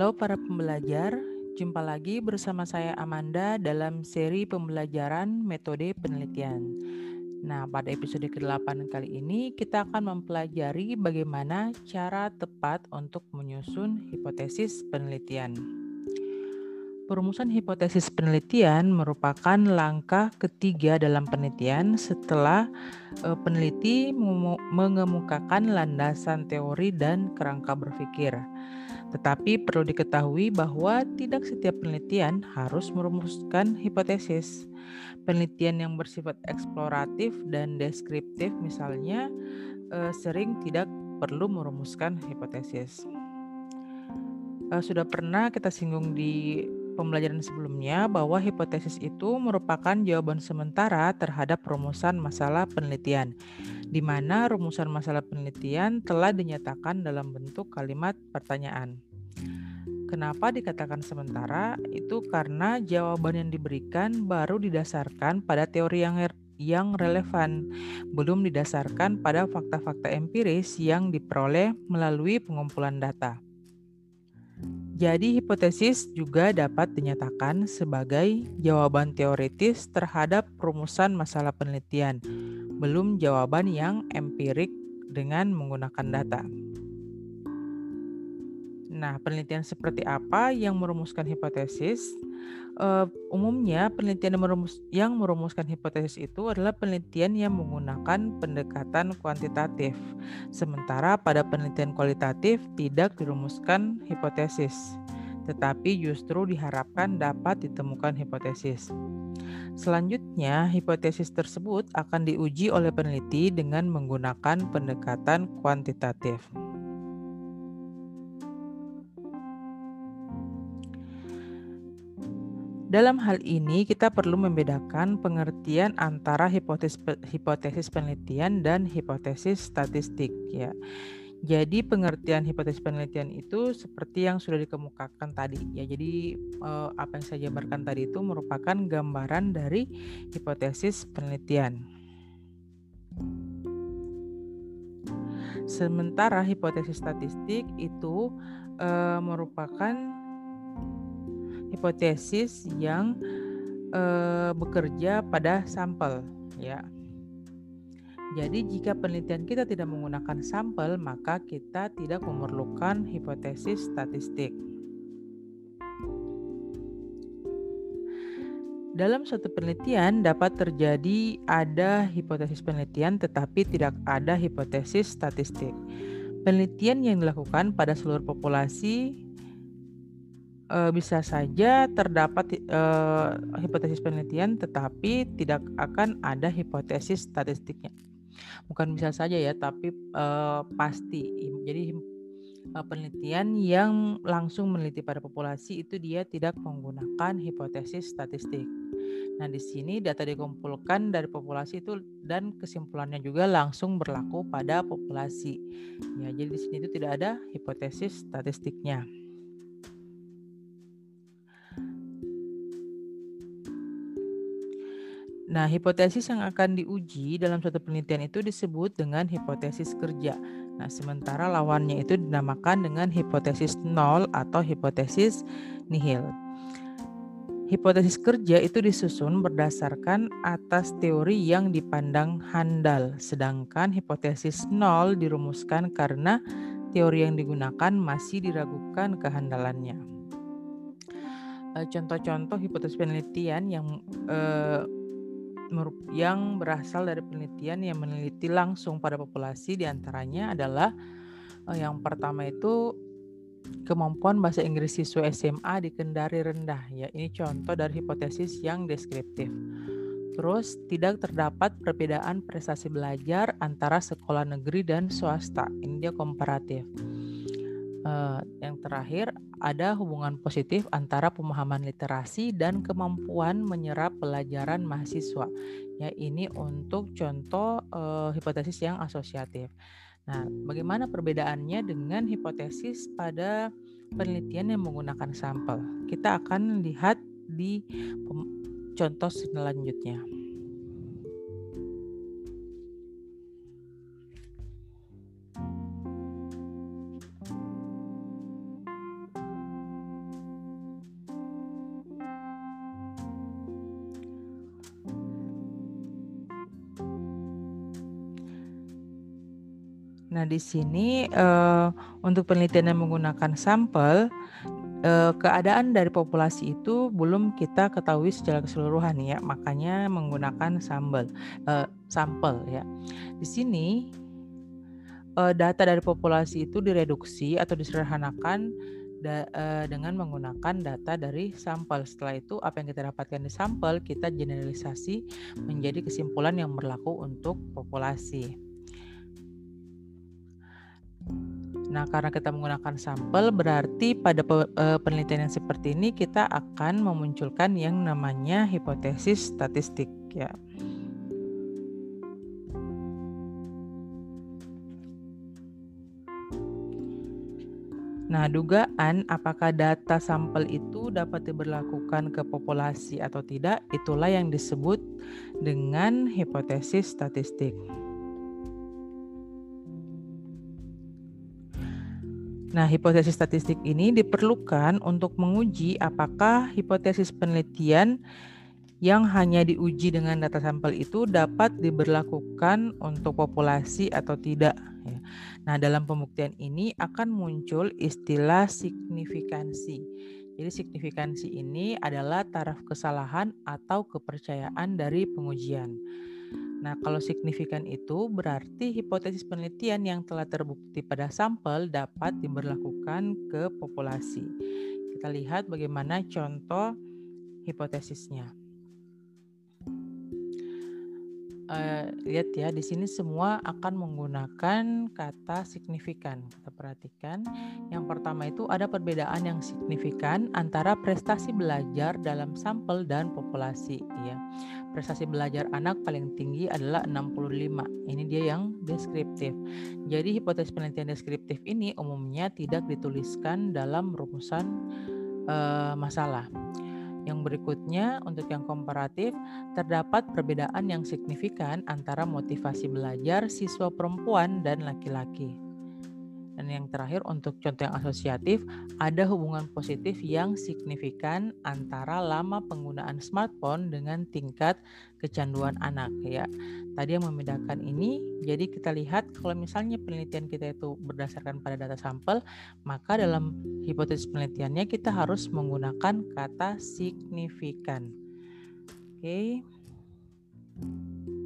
Halo para pembelajar, jumpa lagi bersama saya Amanda dalam seri pembelajaran metode penelitian. Nah, pada episode ke-8 kali ini kita akan mempelajari bagaimana cara tepat untuk menyusun hipotesis penelitian. Perumusan hipotesis penelitian merupakan langkah ketiga dalam penelitian setelah uh, peneliti mengemukakan landasan teori dan kerangka berpikir. Tetapi perlu diketahui bahwa tidak setiap penelitian harus merumuskan hipotesis. Penelitian yang bersifat eksploratif dan deskriptif misalnya eh, sering tidak perlu merumuskan hipotesis. Eh, sudah pernah kita singgung di pembelajaran sebelumnya bahwa hipotesis itu merupakan jawaban sementara terhadap rumusan masalah penelitian, di mana rumusan masalah penelitian telah dinyatakan dalam bentuk kalimat pertanyaan. Kenapa dikatakan sementara? Itu karena jawaban yang diberikan baru didasarkan pada teori yang yang relevan, belum didasarkan pada fakta-fakta empiris yang diperoleh melalui pengumpulan data. Jadi, hipotesis juga dapat dinyatakan sebagai jawaban teoritis terhadap rumusan masalah penelitian, belum jawaban yang empirik dengan menggunakan data. Nah, penelitian seperti apa yang merumuskan hipotesis? Uh, umumnya, penelitian yang, merumus, yang merumuskan hipotesis itu adalah penelitian yang menggunakan pendekatan kuantitatif, sementara pada penelitian kualitatif tidak dirumuskan hipotesis, tetapi justru diharapkan dapat ditemukan hipotesis. Selanjutnya, hipotesis tersebut akan diuji oleh peneliti dengan menggunakan pendekatan kuantitatif. Dalam hal ini, kita perlu membedakan pengertian antara hipotesis, hipotesis penelitian dan hipotesis statistik. Ya, jadi pengertian hipotesis penelitian itu seperti yang sudah dikemukakan tadi. Ya, jadi eh, apa yang saya jabarkan tadi itu merupakan gambaran dari hipotesis penelitian. Sementara hipotesis statistik itu eh, merupakan hipotesis yang uh, bekerja pada sampel ya. Jadi jika penelitian kita tidak menggunakan sampel, maka kita tidak memerlukan hipotesis statistik. Dalam suatu penelitian dapat terjadi ada hipotesis penelitian tetapi tidak ada hipotesis statistik. Penelitian yang dilakukan pada seluruh populasi uh, bisa saja terdapat uh, hipotesis penelitian tetapi tidak akan ada hipotesis statistiknya. Bukan bisa saja ya, tapi uh, pasti. Jadi penelitian yang langsung meneliti pada populasi itu dia tidak menggunakan hipotesis statistik. Nah, di sini data dikumpulkan dari populasi itu dan kesimpulannya juga langsung berlaku pada populasi. Ya, jadi di sini itu tidak ada hipotesis statistiknya. Nah, hipotesis yang akan diuji dalam suatu penelitian itu disebut dengan hipotesis kerja. Nah, sementara lawannya itu dinamakan dengan hipotesis nol atau hipotesis nihil. Hipotesis kerja itu disusun berdasarkan atas teori yang dipandang handal, sedangkan hipotesis nol dirumuskan karena teori yang digunakan masih diragukan kehandalannya. Eh, contoh-contoh hipotesis penelitian yang eh, yang berasal dari penelitian yang meneliti langsung pada populasi di antaranya adalah uh, yang pertama itu kemampuan bahasa Inggris siswa SMA di Kendari rendah ya. Ini contoh dari hipotesis yang deskriptif. Terus tidak terdapat perbedaan prestasi belajar antara sekolah negeri dan swasta. Ini dia komparatif. Uh, yang terakhir, ada hubungan positif antara pemahaman literasi dan kemampuan menyerap pelajaran mahasiswa. Ya, ini untuk contoh uh, hipotesis yang asosiatif. Nah, bagaimana perbedaannya dengan hipotesis pada penelitian yang menggunakan sampel? Kita akan lihat di contoh selanjutnya. Nah, di sini uh, untuk penelitian yang menggunakan sampel uh, keadaan dari populasi itu belum kita ketahui secara keseluruhan ya, makanya menggunakan sampel uh, sampel ya. Di sini uh, data dari populasi itu direduksi atau disederhanakan da, uh, dengan menggunakan data dari sampel. Setelah itu apa yang kita dapatkan di sampel kita generalisasi menjadi kesimpulan yang berlaku untuk populasi. Nah, karena kita menggunakan sampel berarti pada uh, penelitian yang seperti ini kita akan memunculkan yang namanya hipotesis statistik ya. Nah, dugaan apakah data sampel itu dapat diberlakukan ke populasi atau tidak, itulah yang disebut dengan hipotesis statistik. Nah, hipotesis statistik ini diperlukan untuk menguji apakah hipotesis penelitian yang hanya diuji dengan data sampel itu dapat diberlakukan untuk populasi atau tidak. Ya. Nah, dalam pembuktian ini akan muncul istilah signifikansi. Jadi signifikansi ini adalah taraf kesalahan atau kepercayaan dari pengujian. Nah, kalau signifikan itu berarti hipotesis penelitian yang telah terbukti pada sampel dapat diberlakukan ke populasi. Kita lihat bagaimana contoh hipotesisnya uh, lihat ya di sini semua akan menggunakan kata signifikan. Kita perhatikan. Yang pertama itu ada perbedaan yang signifikan antara prestasi belajar dalam sampel dan populasi ya. Prestasi belajar anak paling tinggi adalah 65. Ini dia yang deskriptif. Jadi hipotesis penelitian deskriptif ini umumnya tidak dituliskan dalam rumusan uh, masalah. Yang berikutnya, untuk yang komparatif, terdapat perbedaan yang signifikan antara motivasi belajar siswa perempuan dan laki-laki. Dan yang terakhir untuk contoh yang asosiatif, ada hubungan positif yang signifikan antara lama penggunaan smartphone dengan tingkat kecanduan anak ya. Tadi yang membedakan ini, jadi kita lihat kalau misalnya penelitian kita itu berdasarkan pada data sampel, maka dalam hipotesis penelitiannya kita harus menggunakan kata signifikan. Oke. Okay.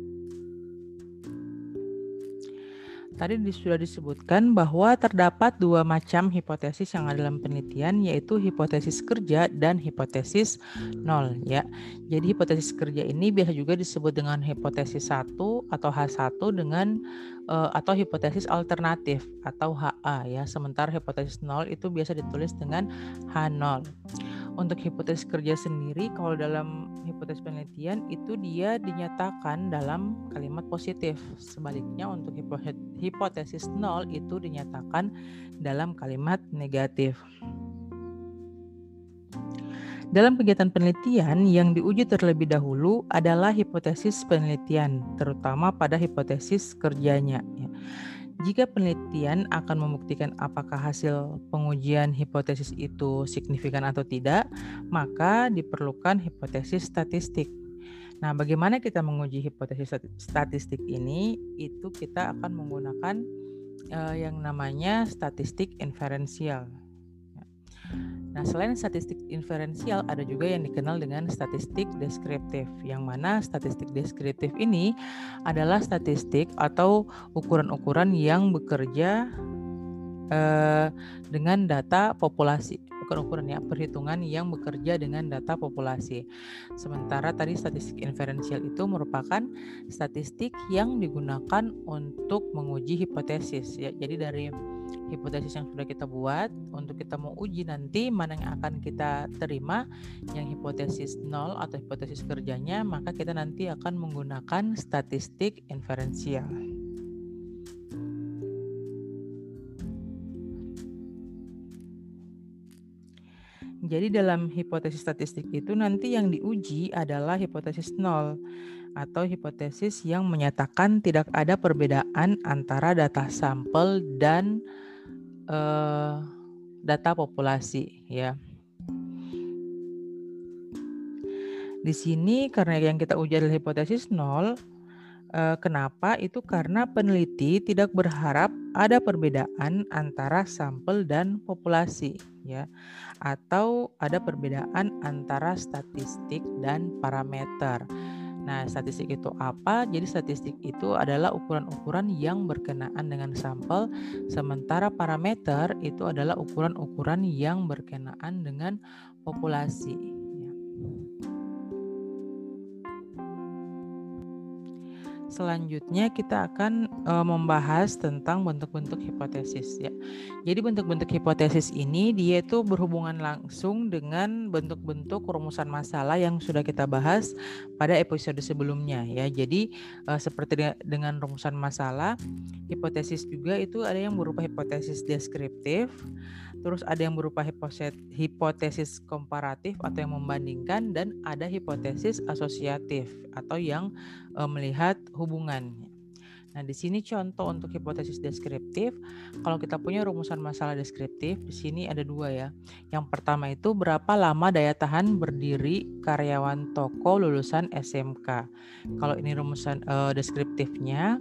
Tadi sudah disebutkan bahwa terdapat dua macam hipotesis yang ada dalam penelitian yaitu hipotesis kerja dan hipotesis nol ya. Jadi hipotesis kerja ini biasa juga disebut dengan hipotesis 1 atau H1 dengan uh, atau hipotesis alternatif atau HA ya. Sementara hipotesis nol itu biasa ditulis dengan H0. Untuk hipotesis kerja sendiri, kalau dalam hipotesis penelitian itu dia dinyatakan dalam kalimat positif. Sebaliknya untuk hipotesis nol itu dinyatakan dalam kalimat negatif. Dalam kegiatan penelitian yang diuji terlebih dahulu adalah hipotesis penelitian, terutama pada hipotesis kerjanya. Jika penelitian akan membuktikan apakah hasil pengujian hipotesis itu signifikan atau tidak, maka diperlukan hipotesis statistik. Nah, bagaimana kita menguji hipotesis statistik ini? Itu kita akan menggunakan uh, yang namanya statistik inferensial. Nah, selain statistik inferensial, ada juga yang dikenal dengan statistik deskriptif, yang mana statistik deskriptif ini adalah statistik atau ukuran-ukuran yang bekerja eh, dengan data populasi, bukan ukuran ya, perhitungan yang bekerja dengan data populasi. Sementara tadi statistik inferensial itu merupakan statistik yang digunakan untuk menguji hipotesis ya. Jadi dari hipotesis yang sudah kita buat untuk kita mau uji nanti mana yang akan kita terima yang hipotesis nol atau hipotesis kerjanya maka kita nanti akan menggunakan statistik inferensial. Jadi dalam hipotesis statistik itu nanti yang diuji adalah hipotesis nol atau hipotesis yang menyatakan tidak ada perbedaan antara data sampel dan uh, data populasi ya. Di sini karena yang kita uji adalah hipotesis nol, Eh, kenapa? Itu karena peneliti tidak berharap ada perbedaan antara sampel dan populasi, ya, atau ada perbedaan antara statistik dan parameter. Nah, statistik itu apa? Jadi statistik itu adalah ukuran-ukuran yang berkenaan dengan sampel, sementara parameter itu adalah ukuran-ukuran yang berkenaan dengan populasi. Selanjutnya kita akan e, membahas tentang bentuk-bentuk hipotesis ya. Jadi bentuk-bentuk hipotesis ini dia itu berhubungan langsung dengan bentuk-bentuk rumusan masalah yang sudah kita bahas pada episode sebelumnya ya. Jadi e, seperti dengan rumusan masalah, hipotesis juga itu ada yang berupa hipotesis deskriptif, terus ada yang berupa hipotesis komparatif atau yang membandingkan dan ada hipotesis asosiatif atau yang e, melihat hubungan. Nah, di sini contoh untuk hipotesis deskriptif. Kalau kita punya rumusan masalah deskriptif, di sini ada dua ya. Yang pertama itu berapa lama daya tahan berdiri karyawan toko lulusan SMK. Kalau ini rumusan uh, deskriptifnya,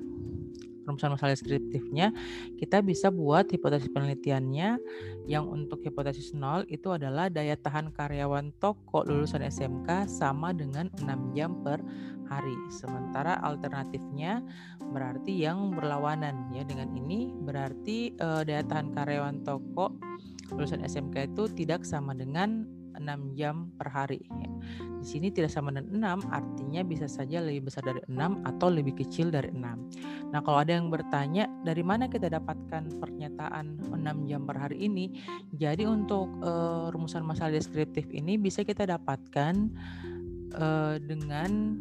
rumusan masalah deskriptifnya, kita bisa buat hipotesis penelitiannya yang untuk hipotesis nol itu adalah daya tahan karyawan toko lulusan SMK sama dengan 6 jam per hari. Sementara alternatifnya berarti yang berlawanan ya dengan ini berarti uh, daya tahan karyawan toko lulusan SMK itu tidak sama dengan 6 jam per hari. Ya. Di sini tidak sama dengan 6, artinya bisa saja lebih besar dari 6 atau lebih kecil dari 6. Nah, kalau ada yang bertanya, dari mana kita dapatkan pernyataan 6 jam per hari ini? Jadi untuk uh, rumusan masalah deskriptif ini bisa kita dapatkan uh, dengan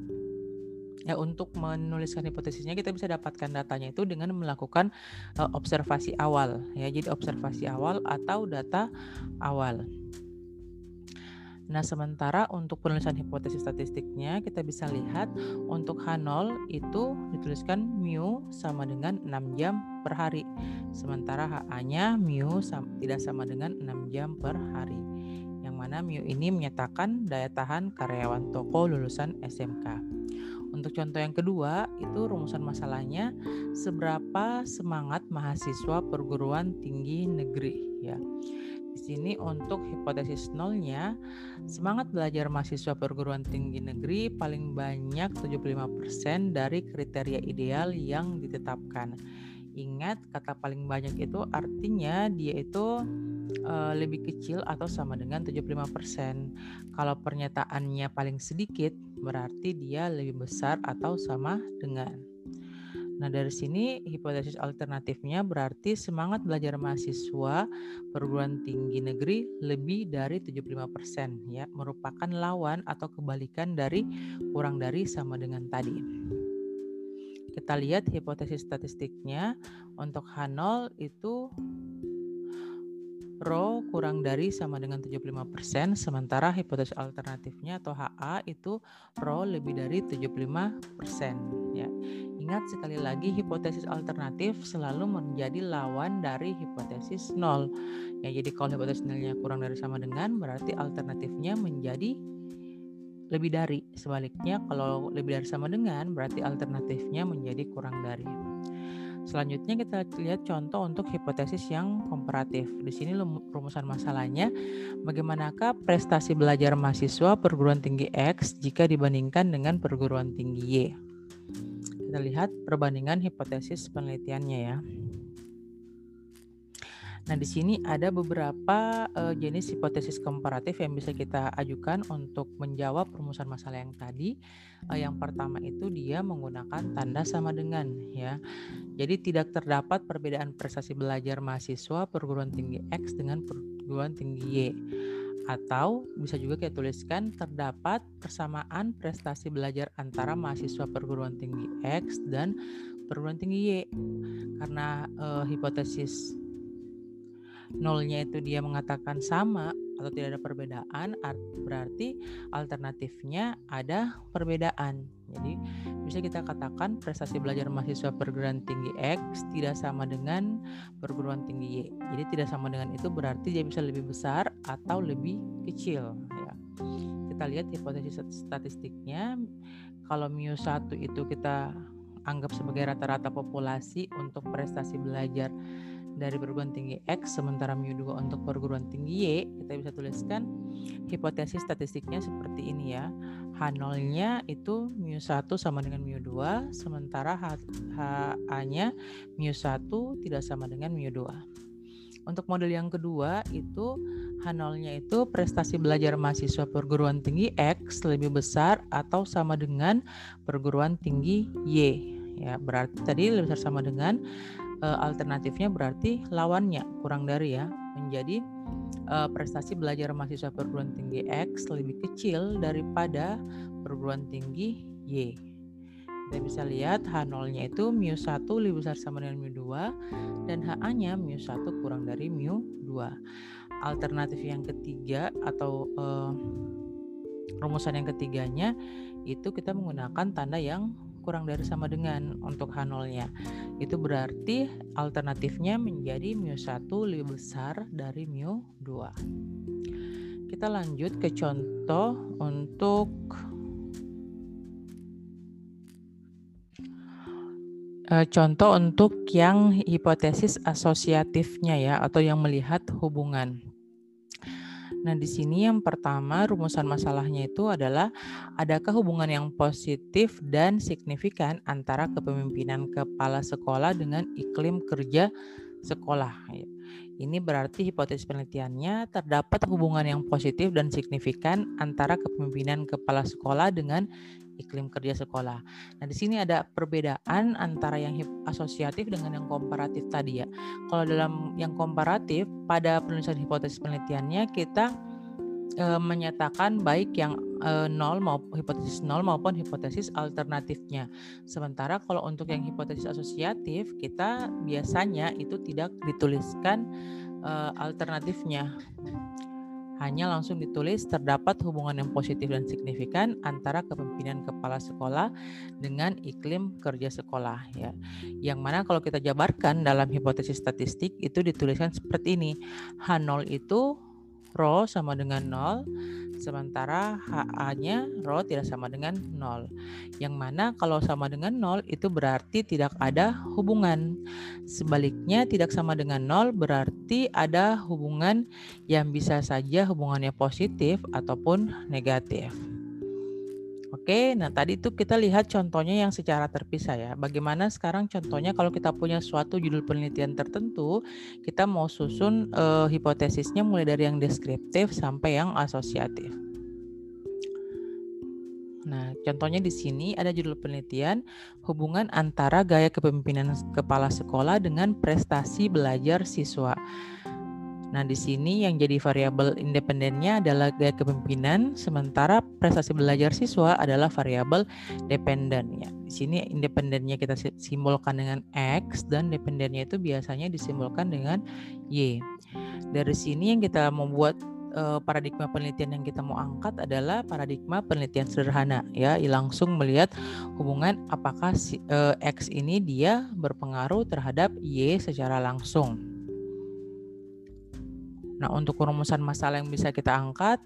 ya untuk menuliskan hipotesisnya kita bisa dapatkan datanya itu dengan melakukan uh, observasi awal ya jadi observasi awal atau data awal Nah, sementara untuk penulisan hipotesis statistiknya kita bisa lihat untuk H0 itu dituliskan mu sama dengan 6 jam per hari. Sementara HA-nya mu sama, tidak sama dengan 6 jam per hari. Yang mana mu ini menyatakan daya tahan karyawan toko lulusan SMK. Untuk contoh yang kedua, itu rumusan masalahnya seberapa semangat mahasiswa perguruan tinggi negeri ya. Di sini untuk hipotesis nolnya, semangat belajar mahasiswa perguruan tinggi negeri paling banyak 75% dari kriteria ideal yang ditetapkan. Ingat kata paling banyak itu artinya dia itu uh, lebih kecil atau sama dengan 75%. Kalau pernyataannya paling sedikit berarti dia lebih besar atau sama dengan Nah, dari sini hipotesis alternatifnya berarti semangat belajar mahasiswa perguruan tinggi negeri lebih dari 75% ya, merupakan lawan atau kebalikan dari kurang dari sama dengan tadi. Kita lihat hipotesis statistiknya untuk H0 itu Rho kurang dari sama dengan 75%, sementara hipotesis alternatifnya atau HA itu Rho lebih dari 75%. Ya. Ingat sekali lagi hipotesis alternatif selalu menjadi lawan dari hipotesis nol. Ya, jadi kalau hipotesis nolnya kurang dari sama dengan berarti alternatifnya menjadi lebih dari. Sebaliknya kalau lebih dari sama dengan berarti alternatifnya menjadi kurang dari. Selanjutnya kita lihat contoh untuk hipotesis yang komparatif. Di sini rumusan masalahnya bagaimanakah prestasi belajar mahasiswa perguruan tinggi X jika dibandingkan dengan perguruan tinggi Y. Kita lihat perbandingan hipotesis penelitiannya ya. Nah, di sini ada beberapa uh, jenis hipotesis komparatif yang bisa kita ajukan untuk menjawab rumusan masalah yang tadi. Uh, yang pertama itu dia menggunakan tanda sama dengan ya. Jadi tidak terdapat perbedaan prestasi belajar mahasiswa perguruan tinggi X dengan perguruan tinggi Y. Atau bisa juga kita tuliskan terdapat persamaan prestasi belajar antara mahasiswa perguruan tinggi X dan perguruan tinggi Y. Karena uh, hipotesis nolnya itu dia mengatakan sama atau tidak ada perbedaan berarti alternatifnya ada perbedaan. Jadi bisa kita katakan prestasi belajar mahasiswa perguruan tinggi X tidak sama dengan perguruan tinggi Y. Jadi tidak sama dengan itu berarti dia bisa lebih besar atau lebih kecil ya. Kita lihat hipotesis statistiknya. Kalau mu 1 itu kita anggap sebagai rata-rata populasi untuk prestasi belajar dari perguruan tinggi X sementara mu2 untuk perguruan tinggi Y, kita bisa tuliskan hipotesis statistiknya seperti ini ya. H0-nya itu mu1 sama dengan mu2, sementara HA-nya mu1 tidak sama dengan mu2. Untuk model yang kedua itu H0-nya itu prestasi belajar mahasiswa perguruan tinggi X lebih besar atau sama dengan perguruan tinggi Y. Ya, berarti tadi lebih besar sama dengan uh, alternatifnya berarti lawannya kurang dari ya menjadi uh, prestasi belajar mahasiswa perguruan tinggi X lebih kecil daripada perguruan tinggi Y. Kita bisa lihat H0-nya itu mu1 lebih besar sama dengan mu2 dan HA-nya mu1 kurang dari mu2. Alternatif yang ketiga atau uh, rumusan yang ketiganya itu kita menggunakan tanda yang kurang dari sama dengan untuk H0-nya. Itu berarti alternatifnya menjadi mu1 lebih besar dari mu2. Kita lanjut ke contoh untuk uh, contoh untuk yang hipotesis asosiatifnya ya atau yang melihat hubungan. Nah, di sini yang pertama rumusan masalahnya itu adalah adakah hubungan yang positif dan signifikan antara kepemimpinan kepala sekolah dengan iklim kerja sekolah. Ini berarti hipotesis penelitiannya terdapat hubungan yang positif dan signifikan antara kepemimpinan kepala sekolah dengan iklim kerja sekolah. Nah, di sini ada perbedaan antara yang asosiatif dengan yang komparatif tadi ya. Kalau dalam yang komparatif pada penulisan hipotesis penelitiannya kita e, menyatakan baik yang e, nol maupun hipotesis nol maupun hipotesis alternatifnya. Sementara kalau untuk yang hipotesis asosiatif kita biasanya itu tidak dituliskan e, alternatifnya hanya langsung ditulis terdapat hubungan yang positif dan signifikan antara kepemimpinan kepala sekolah dengan iklim kerja sekolah ya. Yang mana kalau kita jabarkan dalam hipotesis statistik itu dituliskan seperti ini. H0 itu rho sama dengan 0 sementara HA-nya rho tidak sama dengan 0 yang mana kalau sama dengan 0 itu berarti tidak ada hubungan. Sebaliknya tidak sama dengan 0 berarti ada hubungan yang bisa saja hubungannya positif ataupun negatif Oke, nah tadi itu kita lihat contohnya yang secara terpisah ya. Bagaimana sekarang contohnya kalau kita punya suatu judul penelitian tertentu, kita mau susun uh, hipotesisnya mulai dari yang deskriptif sampai yang asosiatif. Nah, contohnya di sini ada judul penelitian hubungan antara gaya kepemimpinan kepala sekolah dengan prestasi belajar siswa. Nah, di sini yang jadi variabel independennya adalah gaya kepemimpinan, sementara prestasi belajar siswa adalah variabel dependen. Ya. Di sini independennya kita simbolkan dengan X dan dependennya itu biasanya disimbolkan dengan Y. Dari sini yang kita membuat uh, paradigma penelitian yang kita mau angkat adalah paradigma penelitian sederhana ya langsung melihat hubungan apakah si, uh, X ini dia berpengaruh terhadap Y secara langsung. Nah, untuk rumusan masalah yang bisa kita angkat,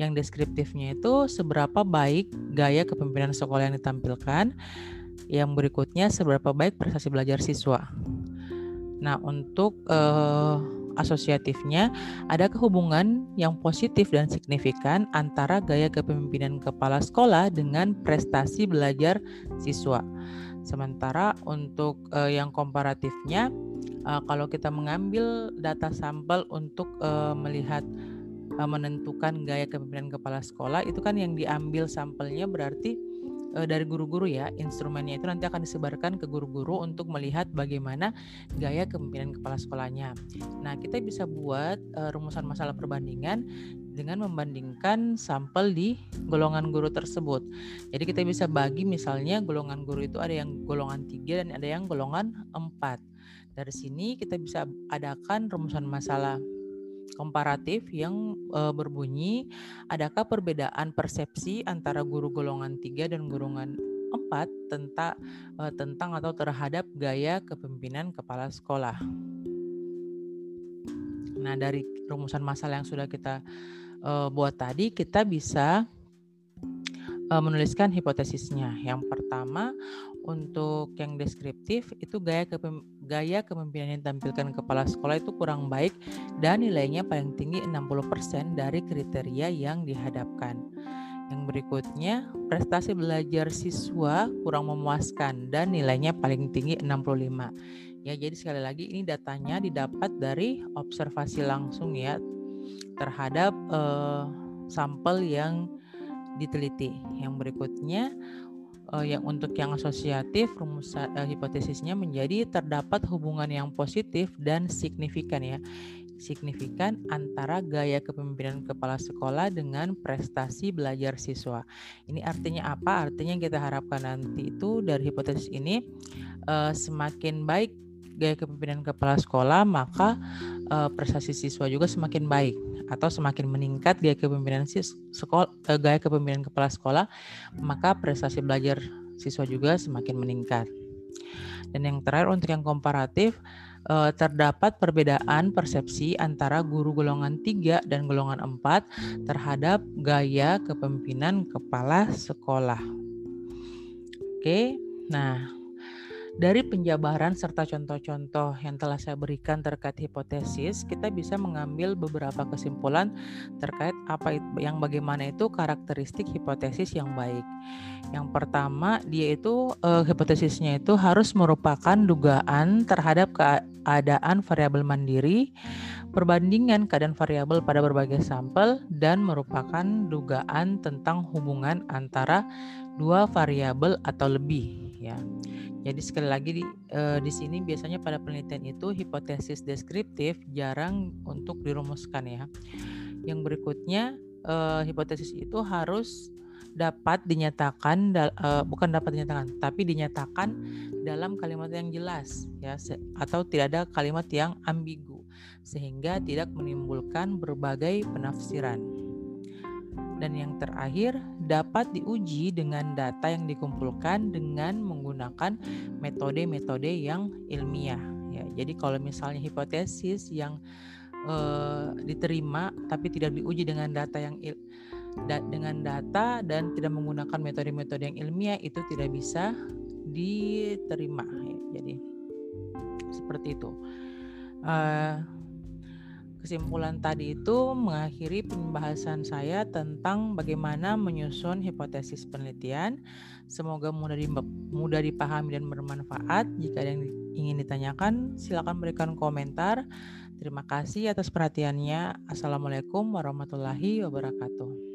yang deskriptifnya itu seberapa baik gaya kepemimpinan sekolah yang ditampilkan. Yang berikutnya seberapa baik prestasi belajar siswa. Nah, untuk uh, asosiatifnya, ada kehubungan yang positif dan signifikan antara gaya kepemimpinan kepala sekolah dengan prestasi belajar siswa. Sementara untuk uh, yang komparatifnya, uh, kalau kita mengambil data sampel untuk uh, melihat uh, menentukan gaya kepemimpinan kepala sekolah itu kan yang diambil sampelnya berarti dari guru-guru ya instrumennya itu nanti akan disebarkan ke guru-guru untuk melihat bagaimana gaya kepemimpinan kepala sekolahnya. Nah kita bisa buat uh, rumusan masalah perbandingan dengan membandingkan sampel di golongan guru tersebut. Jadi kita bisa bagi misalnya golongan guru itu ada yang golongan 3 dan ada yang golongan 4. Dari sini kita bisa adakan rumusan masalah komparatif yang e, berbunyi adakah perbedaan persepsi antara guru golongan 3 dan golongan 4 tentang e, tentang atau terhadap gaya kepemimpinan kepala sekolah. Nah, dari rumusan masalah yang sudah kita e, buat tadi kita bisa e, menuliskan hipotesisnya. Yang pertama, untuk yang deskriptif itu gaya gaya kepemimpinan yang ditampilkan kepala sekolah itu kurang baik dan nilainya paling tinggi 60% dari kriteria yang dihadapkan. Yang berikutnya, prestasi belajar siswa kurang memuaskan dan nilainya paling tinggi 65. Ya, jadi sekali lagi ini datanya didapat dari observasi langsung ya terhadap eh, sampel yang diteliti. Yang berikutnya uh, yang untuk yang asosiatif rumus uh, hipotesisnya menjadi terdapat hubungan yang positif dan signifikan ya signifikan antara gaya kepemimpinan kepala sekolah dengan prestasi belajar siswa. Ini artinya apa? Artinya kita harapkan nanti itu dari hipotesis ini uh, semakin baik gaya kepemimpinan kepala sekolah, maka uh, prestasi siswa juga semakin baik atau semakin meningkat gaya kepemimpinan sekolah uh, gaya kepemimpinan kepala sekolah, maka prestasi belajar siswa juga semakin meningkat. Dan yang terakhir untuk yang komparatif uh, terdapat perbedaan persepsi antara guru golongan 3 dan golongan 4 terhadap gaya kepemimpinan kepala sekolah. Oke. Nah, dari penjabaran serta contoh-contoh yang telah saya berikan terkait hipotesis, kita bisa mengambil beberapa kesimpulan terkait apa yang bagaimana itu karakteristik hipotesis yang baik. Yang pertama, dia itu eh, hipotesisnya itu harus merupakan dugaan terhadap keadaan variabel mandiri, perbandingan keadaan variabel pada berbagai sampel dan merupakan dugaan tentang hubungan antara dua variabel atau lebih ya. Jadi sekali lagi di uh, di sini biasanya pada penelitian itu hipotesis deskriptif jarang untuk dirumuskan ya. Yang berikutnya uh, hipotesis itu harus dapat dinyatakan uh, bukan dapat dinyatakan tapi dinyatakan dalam kalimat yang jelas ya atau tidak ada kalimat yang ambigu sehingga tidak menimbulkan berbagai penafsiran. Dan yang terakhir, dapat diuji dengan data yang dikumpulkan dengan menggunakan metode-metode yang ilmiah. Ya, jadi kalau misalnya hipotesis yang eh, diterima tapi tidak diuji dengan data yang il, da, dengan data dan tidak menggunakan metode-metode yang ilmiah itu tidak bisa diterima. Ya, jadi seperti itu. Uh, Kesimpulan tadi itu mengakhiri pembahasan saya tentang bagaimana menyusun hipotesis penelitian. Semoga mudah, mudah dipahami dan bermanfaat. Jika ada yang ingin ditanyakan, silakan berikan komentar. Terima kasih atas perhatiannya. Assalamualaikum warahmatullahi wabarakatuh.